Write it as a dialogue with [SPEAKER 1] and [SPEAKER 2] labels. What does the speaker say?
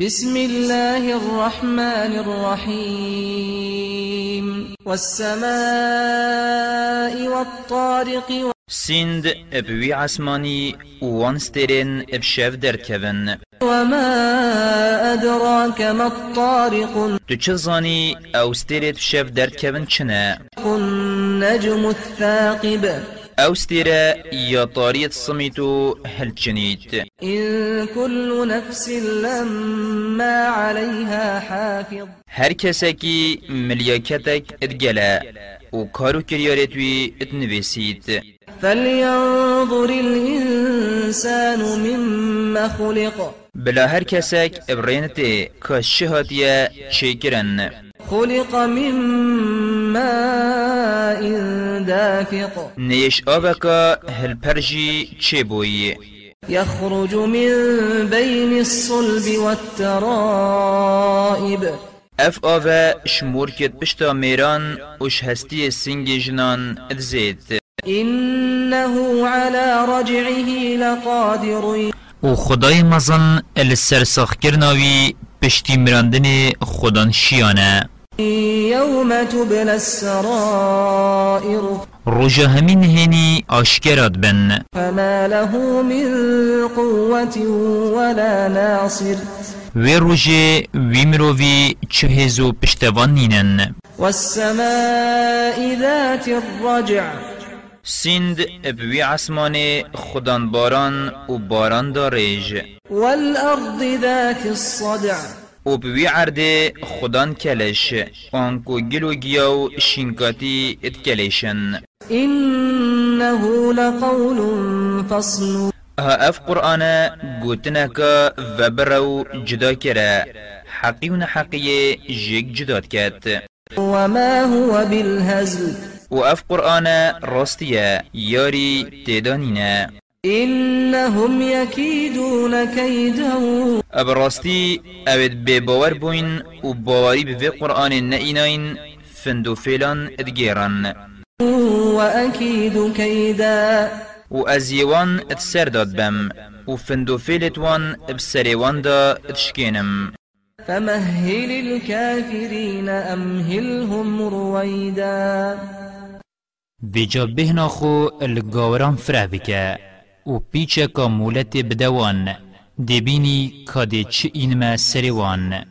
[SPEAKER 1] بسم الله الرحمن الرحيم. والسماء والطارق
[SPEAKER 2] سند ابوی عسمانی وان سترین ابشف درکون
[SPEAKER 1] وما أدراك ما الطارق.
[SPEAKER 2] زانی أو سترت بشف درکون چنه؟
[SPEAKER 1] النجم الثاقب.
[SPEAKER 2] یا طاریت سمیتو هل چنید
[SPEAKER 1] إن كل نفس لما عليها حافظ.
[SPEAKER 2] هر کسی که ملیاکتک ادگله و کارو کریارتوی اتنویسید
[SPEAKER 1] فلينظر الإنسان مما خلق.
[SPEAKER 2] بلا هر که شهاتیه چه کرن
[SPEAKER 1] خلق من ماء دافق.
[SPEAKER 2] نیش آوکا هل پرجی چه بویی
[SPEAKER 1] يخرج من بين الصلب والترائب.
[SPEAKER 2] اف آوه شمور کت پشتا میران وش هستی سنگ جنان ادزید
[SPEAKER 1] إنه على رجعه لقادر.
[SPEAKER 2] و خدای مزن السرسخ کرناوی پشتی مراندن خودان شیانه.
[SPEAKER 1] يوم تبلى السرائر.
[SPEAKER 2] روژا همین هنی آشکرات بن.
[SPEAKER 1] فما له من قوة ولا ناصر.
[SPEAKER 2] و روژه وی مرووی چه هزو پشتوان نینن.
[SPEAKER 1] والسماء ذات الرجع.
[SPEAKER 2] سند ابوی عسمان خودان باران و باران داریج
[SPEAKER 1] والأرض ذات الصدع.
[SPEAKER 2] و بوی عرده خودان کلش. آنکو گلو گیاو شینکاتی ات کلشن
[SPEAKER 1] إنه لقول فصل.
[SPEAKER 2] ها اف قرآن گوتنکا و برو جدا کرا حقی و نحقی جیگ جداد کد
[SPEAKER 1] وما هو بالهزل.
[SPEAKER 2] و اف قرآن راستیه. یاری تیدانینه.
[SPEAKER 1] إنهم يكيدون كيدا
[SPEAKER 2] ابراستی اوید به باور بوین و باوری به قرآن نئیناین فندو فیلان ادگیرن
[SPEAKER 1] وأكيد كيدا.
[SPEAKER 2] و از یوان اتسر داد بم و فندو فیلت وان بسریوان دا اتشکینم
[SPEAKER 1] فمهل الكافرين أمهلهم رويدا.
[SPEAKER 2] ویجا بهنا خو الگاوران فره بکه و پیچه که مولت بدوان دبینی که ده چه اینمه سریوان.